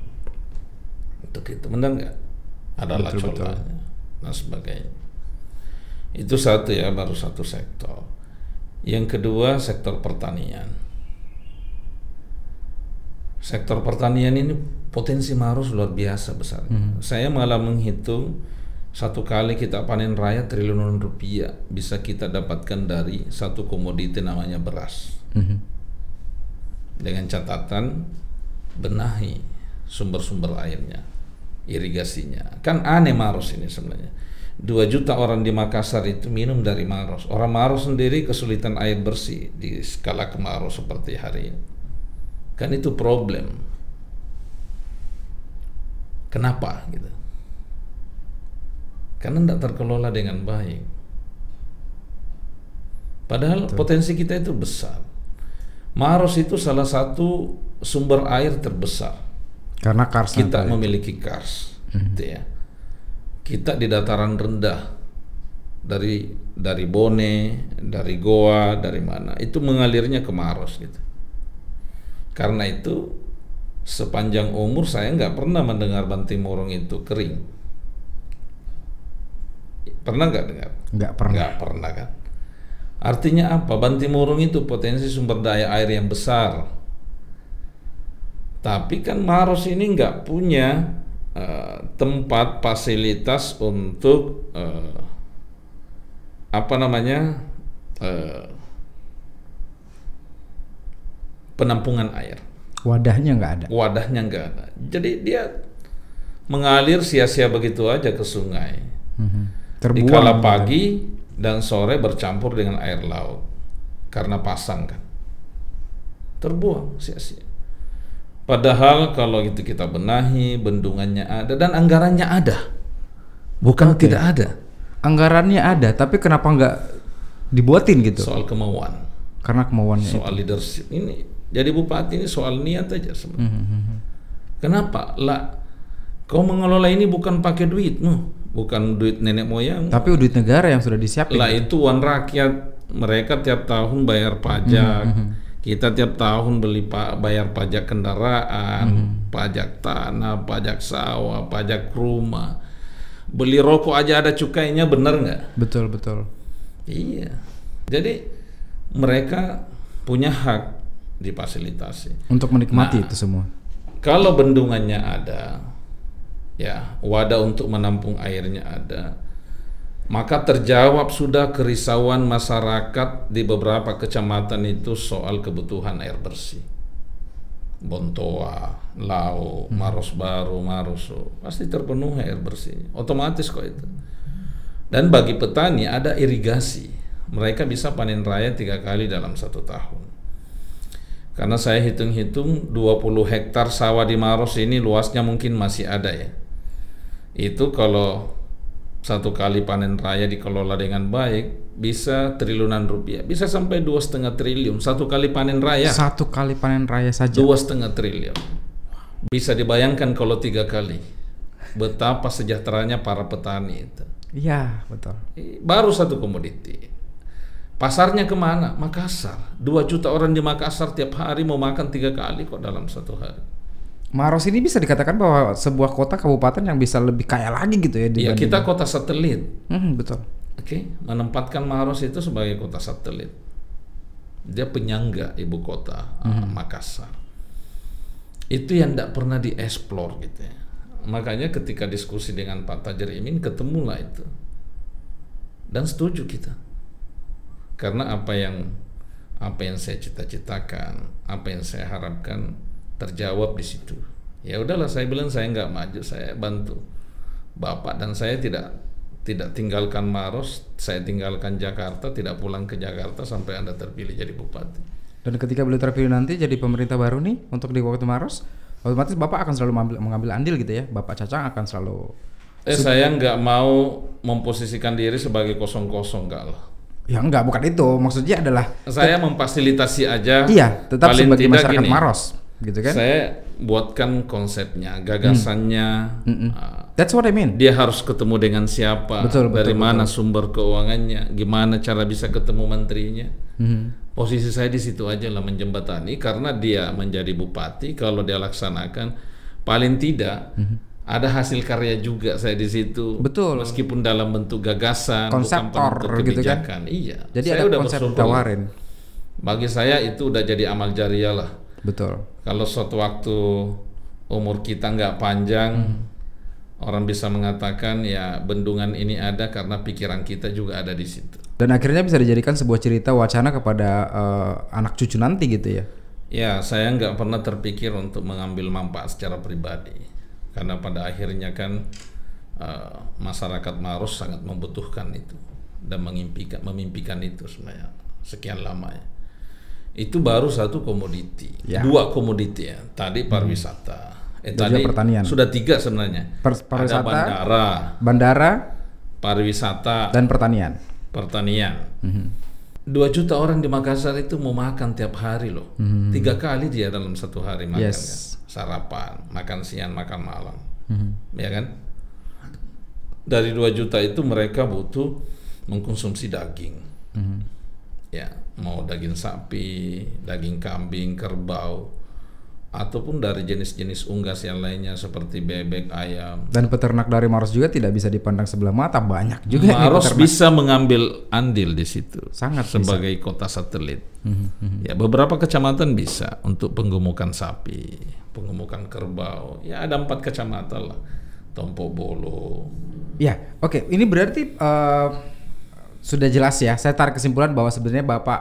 Untuk itu, benar nggak? Ada lacolanya dan sebagainya. Itu satu ya, baru satu sektor. Yang kedua sektor pertanian. Sektor pertanian ini potensi Maros luar biasa besar. Hmm. Saya malah menghitung satu kali kita panen raya triliunan rupiah bisa kita dapatkan dari satu komoditi namanya beras. Mhm. Dengan catatan benahi sumber-sumber airnya, irigasinya. Kan aneh Maros ini sebenarnya. Dua juta orang di Makassar itu minum dari Maros. Orang Maros sendiri kesulitan air bersih di skala kemarau seperti hari ini. Kan itu problem. Kenapa gitu? Karena tidak terkelola dengan baik. Padahal potensi kita itu besar. Maros itu salah satu sumber air terbesar. Karena karsnya Kita memiliki kars, gitu ya. Kita di dataran rendah dari dari Bone, dari Goa, dari mana itu mengalirnya ke Maros gitu. Karena itu sepanjang umur saya nggak pernah mendengar Bantimurung itu kering. Pernah nggak dengar? nggak pernah. Nggak pernah kan? Artinya apa? Bantimurung itu potensi sumber daya air yang besar. Tapi kan Maros ini nggak punya eh, tempat fasilitas untuk eh, apa namanya eh, penampungan air. Wadahnya nggak ada. Wadahnya nggak ada. Jadi dia mengalir sia-sia begitu aja ke sungai. Mhm. Di Terbuang. kala gitu. pagi dan sore bercampur dengan air laut karena pasang kan. Terbuang sia-sia. Padahal kalau itu kita benahi, bendungannya ada dan anggarannya ada. Bukan Oke. tidak ada. Anggarannya ada, tapi kenapa nggak dibuatin gitu? Soal kemauan, Karena kemauannya itu. soal leadership ini. Jadi bupati ini soal niat aja sebenarnya. Mhm. Kenapa? Lah, kau mengelola ini bukan pakai duitmu, bukan duit nenek moyang. Tapi duit negara yang sudah disiapin. Lah itu uang rakyat. Mereka tiap tahun bayar pajak. Mhm, Kita tiap tahun beli pa bayar pajak kendaraan, Mhm. pajak tanah, pajak sawah, pajak rumah. Beli rokok aja ada cukainya, bener nggak? Betul betul. Iya. Jadi mereka punya hak difasilitasi. Untuk menikmati Nah. itu semua. Kalau bendungannya ada, ya wadah untuk menampung airnya ada, maka terjawab sudah kerisauan masyarakat di beberapa kecamatan itu soal kebutuhan air bersih. Bontoa, Lau, Maros Baru, Maroso, pasti terpenuhi air bersih. Otomatis kok itu. Dan bagi petani ada irigasi. Mereka bisa panen raya tiga kali dalam satu tahun. Karena saya hitung-hitung 20 hektar sawah di Maros ini luasnya mungkin masih ada ya. Itu kalau satu kali panen raya dikelola dengan baik bisa triliunan rupiah, bisa sampai dua setengah triliun satu kali panen raya, Satu kali panen raya saja. dua setengah triliun. Bisa dibayangkan kalau tiga kali betapa sejahteranya para petani itu. Iya, betul. Baru satu komoditi. Pasarnya ke mana? Makassar. Dua juta orang di Makassar tiap hari mau makan tiga kali kok dalam satu hari. Maros ini bisa dikatakan bahwa sebuah kota kabupaten yang bisa lebih kaya lagi gitu ya Ya dibanding- kita kota satelit. Hmm, betul. Oke, menempatkan Maros itu sebagai kota satelit. Dia penyangga ibu kota uh, Makassar. Itu yang tidak pernah dieksplor gitu ya. Makanya ketika diskusi dengan Pak Tajer Imin ketemulah itu. Dan setuju kita. Karena apa yang apa yang saya cita-citakan, apa yang saya harapkan terjawab di situ. Ya udahlah saya bilang saya nggak maju, saya bantu. Bapak dan saya tidak tidak tinggalkan Maros, saya tinggalkan Jakarta, tidak pulang ke Jakarta sampai Anda terpilih jadi bupati. Dan ketika beliau terpilih nanti jadi pemerintah baru nih untuk di Waktu Maros, otomatis Bapak akan selalu mengambil, mengambil andil gitu ya. Bapak Cacang akan selalu Eh saya nggak mau memposisikan diri sebagai kosong-kosong enggak lah. Ya enggak, bukan itu. Maksudnya adalah Saya memfasilitasi aja. iya, tetap paling sebagai tidak masyarakat gini, Maros, gitu kan? Saya buatkan konsepnya, gagasannya. ah, That's what I mean. dia harus ketemu dengan siapa, Betul, dari betul, mana sumber keuangannya, gimana cara bisa ketemu menterinya. Mhm. Posisi saya di situ aja lah menjembatani karena dia menjadi bupati kalau dia laksanakan paling tidak ada hasil karya juga saya di situ. Betul. Meskipun dalam bentuk gagasan, Konseptor bukan bentuk gitu kan. kebijakan. Iya. Jadi saya ada udah konsep bersyukur. ditawarin. Bagi saya itu udah jadi amal jariah lah. Betul. Kalau suatu waktu umur kita nggak panjang, Hmm. orang bisa mengatakan ya bendungan ini ada karena pikiran kita juga ada di situ. Dan akhirnya bisa dijadikan sebuah cerita wacana kepada eh, anak cucu nanti gitu ya. Ya, saya nggak pernah terpikir untuk mengambil manfaat secara pribadi, karena pada akhirnya kan eh, masyarakat Maros sangat membutuhkan itu dan mengimpikan, memimpikan itu sebenarnya sekian lama ya. Itu baru satu komoditi, Ya. dua komoditi ya. Tadi pariwisata, eh Dan juga tadi pertanian. sudah tiga sebenarnya. Per- Ada pariwisata, bandara, bandara, pariwisata, dan pertanian. pertanian. Mhm. Dua juta orang di Makassar itu mau makan tiap hari loh. Tiga kali dia dalam satu hari makan Yes. kan. Sarapan, makan siang, makan malam. Mhm. Ya kan? Dari dua juta itu mereka butuh mengkonsumsi daging. Mhm. Ya, mau daging sapi, daging kambing, kerbau, ataupun dari jenis-jenis unggas yang lainnya seperti bebek, ayam. Dan peternak dari Maros juga tidak bisa dipandang sebelah mata. Banyak juga Maros bisa mengambil andil di situ Sangat bisa. sebagai kota satelit. Mhm, Ya beberapa kecamatan bisa untuk penggemukan sapi, penggemukan kerbau. Ya ada empat kecamatan lah, Tompo Bolo. Ya, oke. Ini berarti eh, sudah jelas ya. Saya tarik kesimpulan bahwa sebenarnya Bapak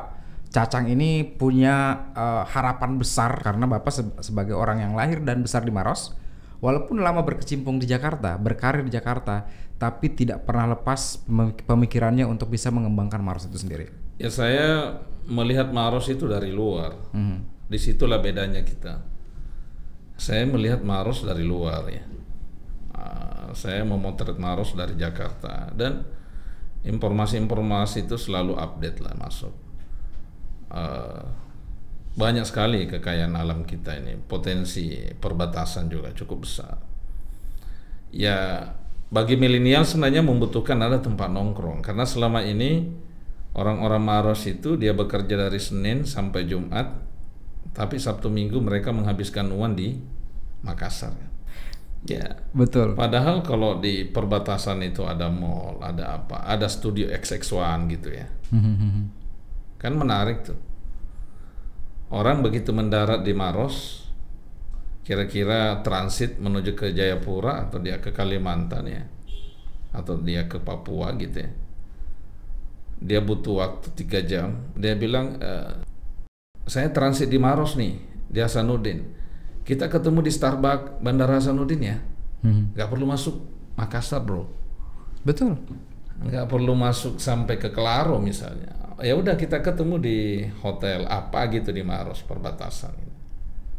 Cacang ini punya eh, harapan besar karena Bapak se- sebagai orang yang lahir dan besar di Maros, walaupun lama berkecimpung di Jakarta, berkarir di Jakarta, tapi tidak pernah lepas pem- pemikirannya untuk bisa mengembangkan Maros itu sendiri. Ya saya melihat Maros itu dari luar. Mhm. Di situlah bedanya kita. Saya melihat Maros dari luar ya. Ah, saya memotret Maros dari Jakarta dan informasi-informasi itu selalu update lah masuk. Eh, banyak sekali kekayaan alam kita ini, potensi perbatasan juga cukup besar. Ya bagi milenial sebenarnya membutuhkan ada tempat nongkrong karena selama ini orang-orang Maros itu dia bekerja dari Senin sampai Jumat, tapi Sabtu Minggu mereka menghabiskan uang di Makassar. Ya, Betul. padahal kalau di perbatasan itu ada mall, ada apa, ada studio XX1 gitu ya, kan menarik tuh. Orang begitu mendarat di Maros, kira-kira transit menuju ke Jayapura atau dia ke Kalimantan ya, atau dia ke Papua gitu ya. Dia butuh waktu tiga jam. Dia bilang, "Eh, saya transit di Maros nih, di Hasanuddin. Kita ketemu di Starbucks Bandara Hasanuddin ya. Mhm. Gak perlu masuk Makassar bro. Betul. nggak perlu masuk sampai ke Kelaro misalnya ya udah kita ketemu di hotel apa gitu di Maros perbatasan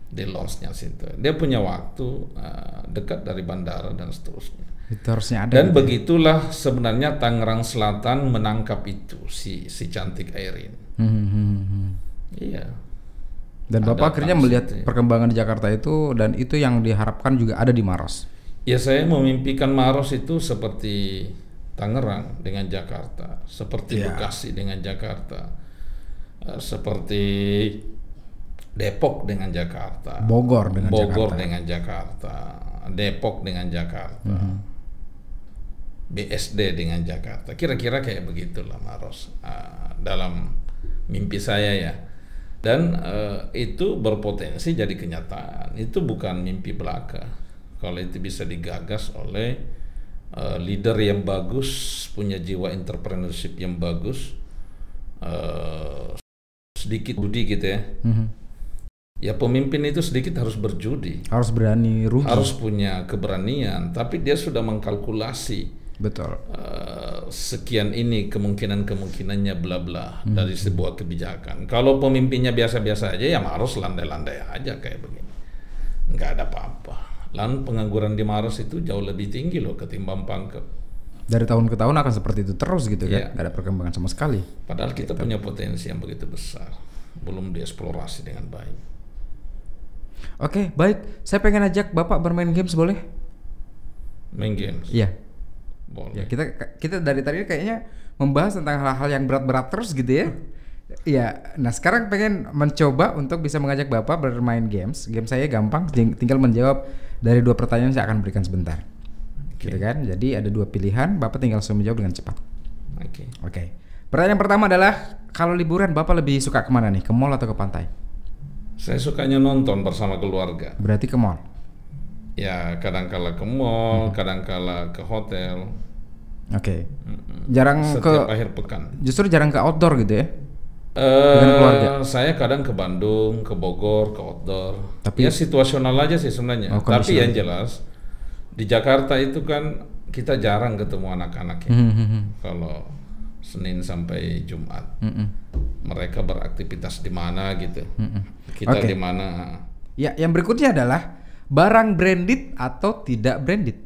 di lodge-nya situ dia punya waktu uh, dekat dari bandara dan seterusnya Itu harusnya ada. dan gitu. begitulah sebenarnya Tangerang Selatan menangkap itu si si cantik Airin mhm, mhm. iya Dan Bapak akhirnya melihat ya. perkembangan di Jakarta itu dan itu yang diharapkan juga ada di Maros. Ya saya memimpikan Maros itu seperti Tangerang dengan Jakarta, seperti Iya. Bekasi dengan Jakarta, eh, seperti Depok dengan Jakarta, Bogor dengan Bogor Jakarta. dengan Jakarta, Depok dengan Jakarta, Mhm. BSD dengan Jakarta. Kira-kira kayak begitulah Maros ah, dalam mimpi saya ya. Dan eh, itu berpotensi jadi kenyataan. Itu bukan mimpi belaka. Kalau itu bisa digagas oleh eh, leader yang bagus, punya jiwa entrepreneurship yang bagus, eh, sedikit budi gitu ya. Mhm. Ya pemimpin itu sedikit harus berjudi, Harus berani rugi. harus punya keberanian. Tapi dia sudah mengkalkulasi Betul. eh, sekian ini kemungkinan kemungkinannya bla bla dari sebuah kebijakan. Kalau pemimpinnya biasa-biasa aja ya Maros landai-landai aja kayak begini, nggak ada apa-apa. Lalu pengangguran di Maros itu jauh lebih tinggi loh ketimbang Pangkep. Dari tahun ke tahun akan seperti itu terus gitu kan. Iya. Nggak ada perkembangan sama sekali. Padahal kita punya potensi yang begitu besar, belum dieksplorasi dengan baik. Oke, baik. Saya pengen ajak Bapak bermain games boleh? Main games, Iya. Boleh. Ya, kita kita dari tadi kayaknya membahas tentang hal-hal yang berat-berat terus gitu ya. Iya, nah sekarang pengen mencoba untuk bisa mengajak Bapak bermain games. Game saya gampang, ting- tinggal menjawab dari dua pertanyaan yang saya akan berikan sebentar. Gitu kan? Jadi ada dua pilihan, Bapak tinggal langsung menjawab dengan cepat. Oke. Oke. Pertanyaan pertama adalah kalau liburan Bapak lebih suka ke mana nih? Ke mall atau ke pantai? Saya sukanya nonton bersama keluarga. Berarti ke mall. Ya kadang-kala ke mall, kadang-kala ke hotel. Oke. Jarang Setiap ke akhir pekan. justru jarang ke outdoor gitu ya? Eh, keluarga? saya kadang ke Bandung, ke Bogor, ke outdoor. Tapi- ya situasional aja sih sebenarnya. Oh, Tapi yang jelas di Jakarta itu kan kita jarang ketemu anak-anak ya. Hmm, hmm, hmm. Kalau Senin sampai Jumat, Hmm, hmm. mereka beraktivitas di mana gitu. Mm-mm. Kita Oke. di mana? Ya, yang berikutnya adalah barang branded atau tidak branded.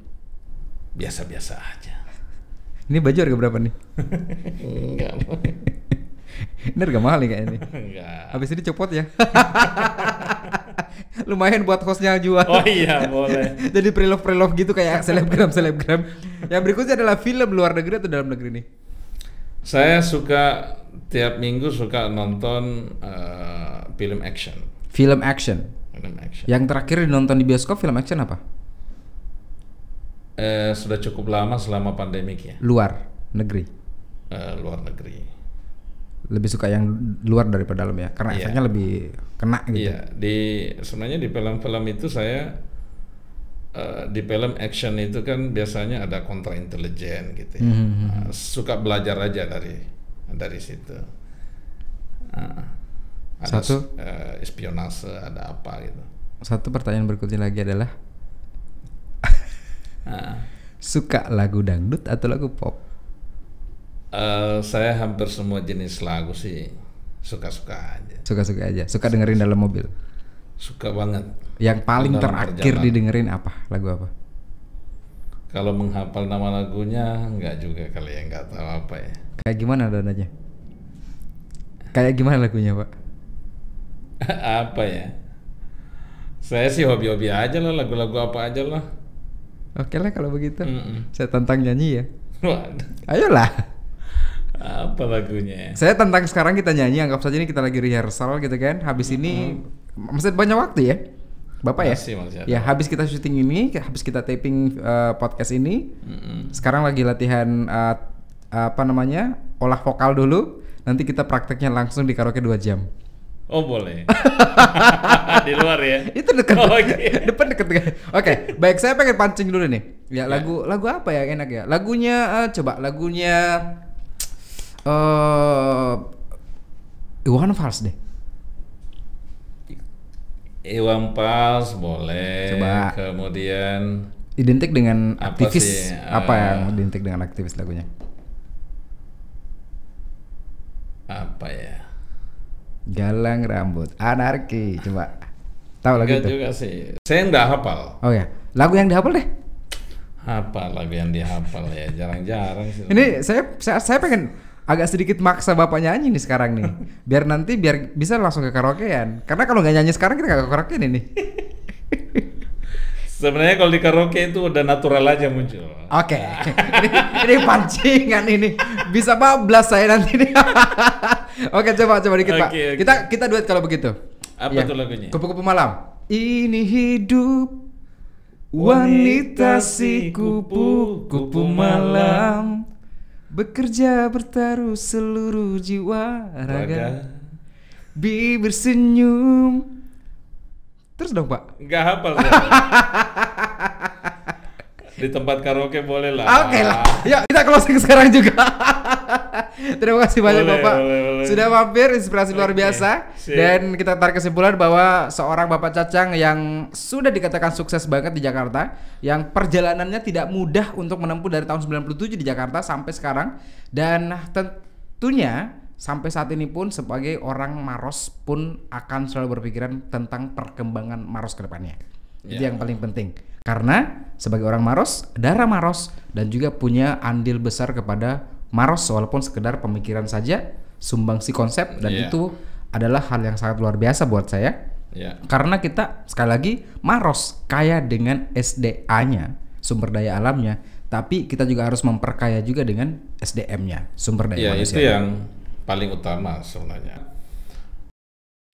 Biasa-biasa aja. Ini baju harga berapa nih? Enggak. Ini harga mahal nih kayaknya. Enggak. Habis ini copot ya. Lumayan buat hostnya jual. Oh iya, boleh. Jadi pre-love pre-love gitu kayak selebgram selebgram. Yang berikutnya adalah film luar negeri atau dalam negeri nih? Saya suka tiap minggu suka nonton eh, film action. Film action. Film action. Yang terakhir nonton di bioskop film action apa? Eh, sudah cukup lama selama pandemik ya, Luar negeri. eh, luar negeri. Lebih suka yang luar daripada dalam ya, karena Iya. efeknya lebih kena gitu. Iya, di sebenarnya di film-film itu saya eh, di film action itu kan biasanya ada kontra intelijen gitu ya. Mhm. Nah, suka belajar aja dari dari situ. Ah, ada Satu. eh, espionase, ada apa gitu. Satu pertanyaan berikutnya lagi adalah Ah. suka lagu dangdut atau lagu pop? Eh, saya hampir semua jenis lagu sih suka-suka aja. Suka-suka aja. Suka dengerin dalam mobil. Suka banget. Yang paling Dalam terakhir perjalanan. didengerin apa? Lagu apa? Kalau menghafal nama lagunya nggak juga kali ya nggak tahu apa ya. Kayak gimana nadanya? Kayak gimana lagunya, Pak? apa ya? Saya sih hobi-hobi aja lah lagu-lagu apa aja lah. Oke lah kalau begitu. Mm-mm. Saya tantang nyanyi ya. Waduh, Ayolah. apa lagunya? ya? Saya tantang sekarang kita nyanyi, anggap saja ini kita lagi rehearsal gitu kan. Habis ini masih banyak waktu ya. Bapak ya? Masih, masih ada Ya, habis kita syuting ini, habis kita taping eh, podcast ini, Mm-mm. sekarang lagi latihan eh, apa namanya? olah vokal dulu. Nanti kita prakteknya langsung di karaoke 2 jam. Oh boleh. Di luar ya. Itu dekat. Oh, oke. Depan dekat. Oke, baik saya pengen pancing dulu nih. Ya, lagu lagu apa ya enak ya? Lagunya eh, coba lagunya eh Iwan Fals deh. Iwan Pals boleh. Coba. Kemudian Identik dengan Apa aktivis. sih, apa eh, yang identik dengan aktivis lagunya? apa ya? Galang rambut, anarki. Coba. Tahu lagu Enggak itu? juga sih. Saya nggak hafal. Oh ya, lagu yang dihafal deh. Apa lagu yang dihafal ya? Jarang-jarang sih. Ini saya, saya saya pengen agak sedikit maksa bapak nyanyi nih sekarang nih, biar nanti biar bisa langsung ke karaokean. Karena kalau nggak nyanyi sekarang kita nggak ke karaokean ini. Sebenarnya kalau di karaoke itu udah natural aja muncul. Oke, ini, ini pancingan ini bisa bablas saya nanti nih. Oke, coba coba dikit pak. Oke, oke. Kita kita duet kalau begitu. Apa Ya. tuh lagunya? Kupu-kupu malam. Ini hidup wanita si kupu-kupu malam bekerja bertaruh seluruh jiwa raga. Raga. Bibir senyum. Terus dong pak. Nggak hafal. Di tempat karaoke boleh lah. Oke lah, yuk kita closing sekarang juga. Terima kasih banyak Boleh, Bapak boleh, boleh. sudah mampir inspirasi luar Oke, biasa sip. dan kita tarik kesimpulan bahwa seorang Bapak Cacang yang sudah dikatakan sukses banget di Jakarta, yang perjalanannya tidak mudah untuk menempuh dari tahun 97 di Jakarta sampai sekarang dan tentunya sampai saat ini pun sebagai orang Maros pun akan selalu berpikiran tentang perkembangan Maros ke depannya. Itu Ya. yang paling penting. Karena sebagai orang Maros, darah Maros dan juga punya andil besar kepada Maros walaupun sekedar pemikiran saja, sumbangsi konsep dan Iya. itu adalah hal yang sangat luar biasa buat saya. Ya. Karena kita sekali lagi Maros kaya dengan SDA-nya, sumber daya alamnya, tapi kita juga harus memperkaya juga dengan SDM-nya, sumber daya Ya, manusia. itu yang paling utama sebenarnya.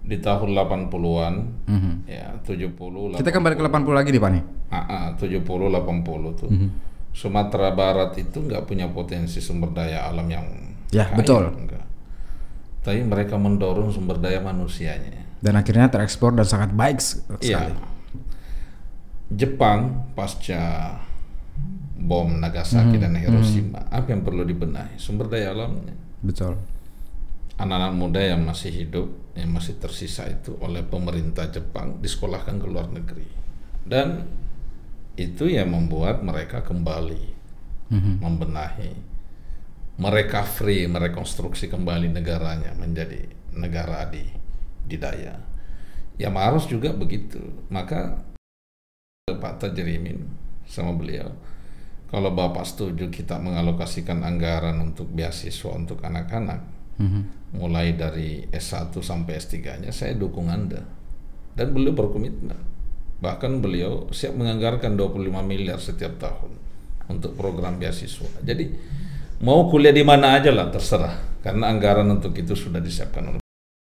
Di tahun 80-an, Mhm. ya 70 Kita kembali ke 80 lagi nih Pak nih. Ah, ah, 70 80 tuh. Mhm. Sumatera Barat itu nggak punya potensi sumber daya alam yang Ya, kaya, betul. enggak. Tapi mereka mendorong sumber daya manusianya. Dan akhirnya terekspor dan sangat baik Iya. sekali. Jepang pasca bom Nagasaki Mhm, dan Hiroshima, apa yang perlu dibenahi? Sumber daya alamnya. Betul. Anak-anak muda yang masih hidup, yang masih tersisa itu oleh pemerintah Jepang disekolahkan ke luar negeri. Dan itu yang membuat mereka kembali Mhm. membenahi, merecovery, merekonstruksi kembali negaranya menjadi negara adi didaya. Ya Maros juga begitu. Maka Pak Tajrimin sama beliau, kalau Bapak setuju kita mengalokasikan anggaran untuk beasiswa untuk anak-anak, Mhm. mulai dari S1 sampai S3-nya, saya dukung Anda. Dan beliau berkomitmen. Bahkan beliau siap menganggarkan 25 miliar setiap tahun untuk program beasiswa. Jadi mau kuliah di mana aja lah terserah karena anggaran untuk itu sudah disiapkan oleh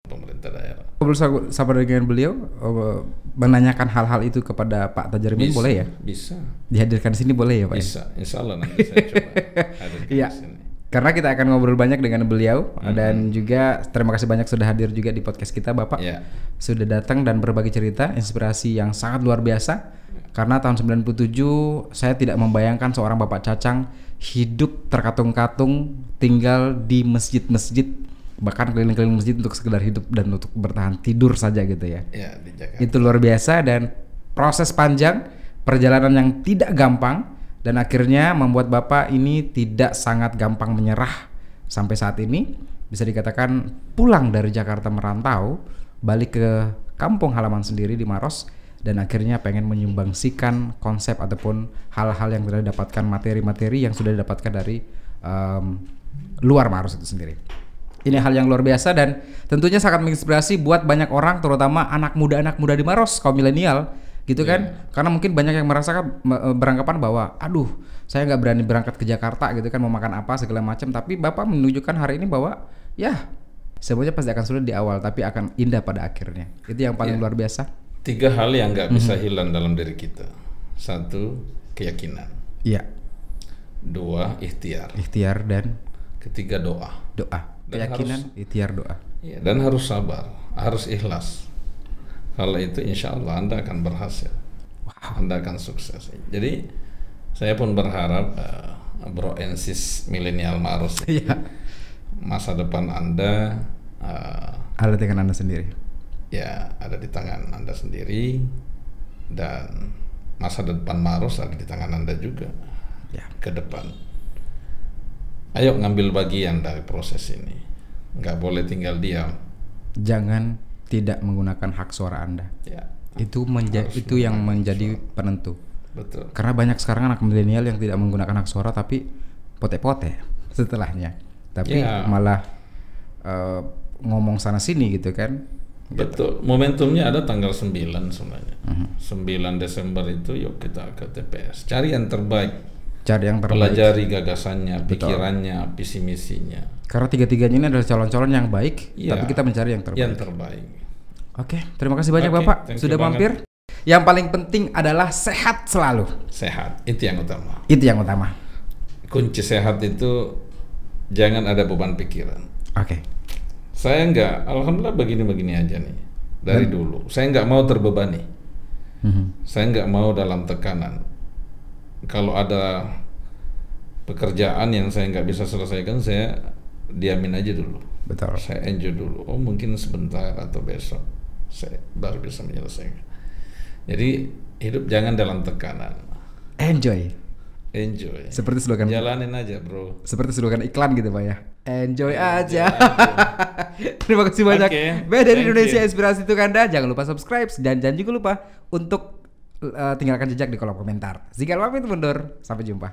pemerintah daerah. Ngobrol sa- sama dengan beliau eh, menanyakan hal-hal itu kepada Pak Tajarimin Bisa, boleh ya? Bisa. Dihadirkan di sini boleh ya Pak? ya? Bisa. Insya Allah nanti saya coba hadirkan Iya. di sini. Karena kita akan ngobrol banyak dengan beliau Mhm. dan juga terima kasih banyak sudah hadir juga di podcast kita Bapak. Ya. Sudah datang dan berbagi cerita, inspirasi yang sangat luar biasa. Karena tahun 97 saya tidak membayangkan seorang Bapak Cacang hidup terkatung-katung tinggal di masjid-masjid bahkan keliling-keliling masjid untuk sekedar hidup dan untuk bertahan tidur saja gitu ya. Ya di Jakarta. Itu luar biasa dan proses panjang, perjalanan yang tidak gampang dan akhirnya membuat Bapak ini tidak sangat gampang menyerah sampai saat ini bisa dikatakan pulang dari Jakarta merantau balik ke kampung halaman sendiri di Maros dan akhirnya pengen menyumbangsikan konsep ataupun hal-hal yang sudah didapatkan materi-materi yang sudah didapatkan dari em, luar Maros itu sendiri. Ini hal yang luar biasa dan tentunya sangat menginspirasi buat banyak orang terutama anak muda-anak muda di Maros kaum milenial gitu kan karena mungkin banyak yang merasakan me- eh, beranggapan bahwa aduh saya nggak berani berangkat ke Jakarta gitu kan mau makan apa segala macam tapi bapak menunjukkan hari ini bahwa ya semuanya pasti akan sulit di awal tapi akan indah pada akhirnya itu yang paling Ya. luar biasa Tiga hal yang nggak bisa Mhm. hilang dalam diri kita. Satu, keyakinan. iya Dua, ikhtiar. ikhtiar dan Ketiga, doa. doa Dan keyakinan ikhtiar doa Ya, dan harus sabar, harus ikhlas. Kalau itu insya Allah Anda akan berhasil. Anda akan sukses. Jadi saya pun berharap eh, Bro Ensis Milenial Marus iya masa depan Anda eh, ada dengan anda sendiri ya ada di tangan Anda sendiri dan masa depan Marus ada di tangan Anda juga ya ke depan. Ayo ngambil bagian dari proses ini. Nggak boleh tinggal diam. jangan tidak menggunakan hak suara anda Ya, itu menja- Harus itu yang menjadi penentu betul. karena banyak sekarang anak milenial yang tidak menggunakan hak suara tapi pote-pote setelahnya tapi Ya. malah eh, ngomong sana sini gitu kan Betul. Momentumnya ada tanggal 9 sebenarnya. Mhm. 9 Desember itu yuk kita ke TPS. Cari yang terbaik. Cari yang terbaik. Pelajari gagasannya, pikirannya, visi misinya. Karena tiga-tiganya ini adalah calon-calon yang baik, Iya. tapi kita mencari yang terbaik. Yang terbaik. Oke, terima kasih banyak Oke, Bapak sudah banget. mampir. Yang paling penting adalah sehat selalu. Sehat. Itu yang utama. Itu yang utama. Kunci sehat itu jangan ada beban pikiran. Oke. Saya nggak, alhamdulillah begini-begini aja nih dari dulu. Saya nggak mau terbebani. Mhm. Saya nggak mau dalam tekanan. Kalau ada pekerjaan yang saya nggak bisa selesaikan, saya diamin aja dulu. Betul. Saya enjoy dulu. Oh mungkin sebentar atau besok saya baru bisa menyelesaikan. Jadi hidup jangan dalam tekanan. Enjoy. Enjoy. Seperti slogan Jalanin aja bro. seperti slogan iklan gitu Pak ya. Enjoy aja. Terima kasih banyak. Oke, Beda dari thank Indonesia you. Inspirasi itu Kanda. Jangan lupa subscribe dan jangan juga lupa untuk uh, tinggalkan jejak di kolom komentar. Zikal pamit mundur. Sampai jumpa.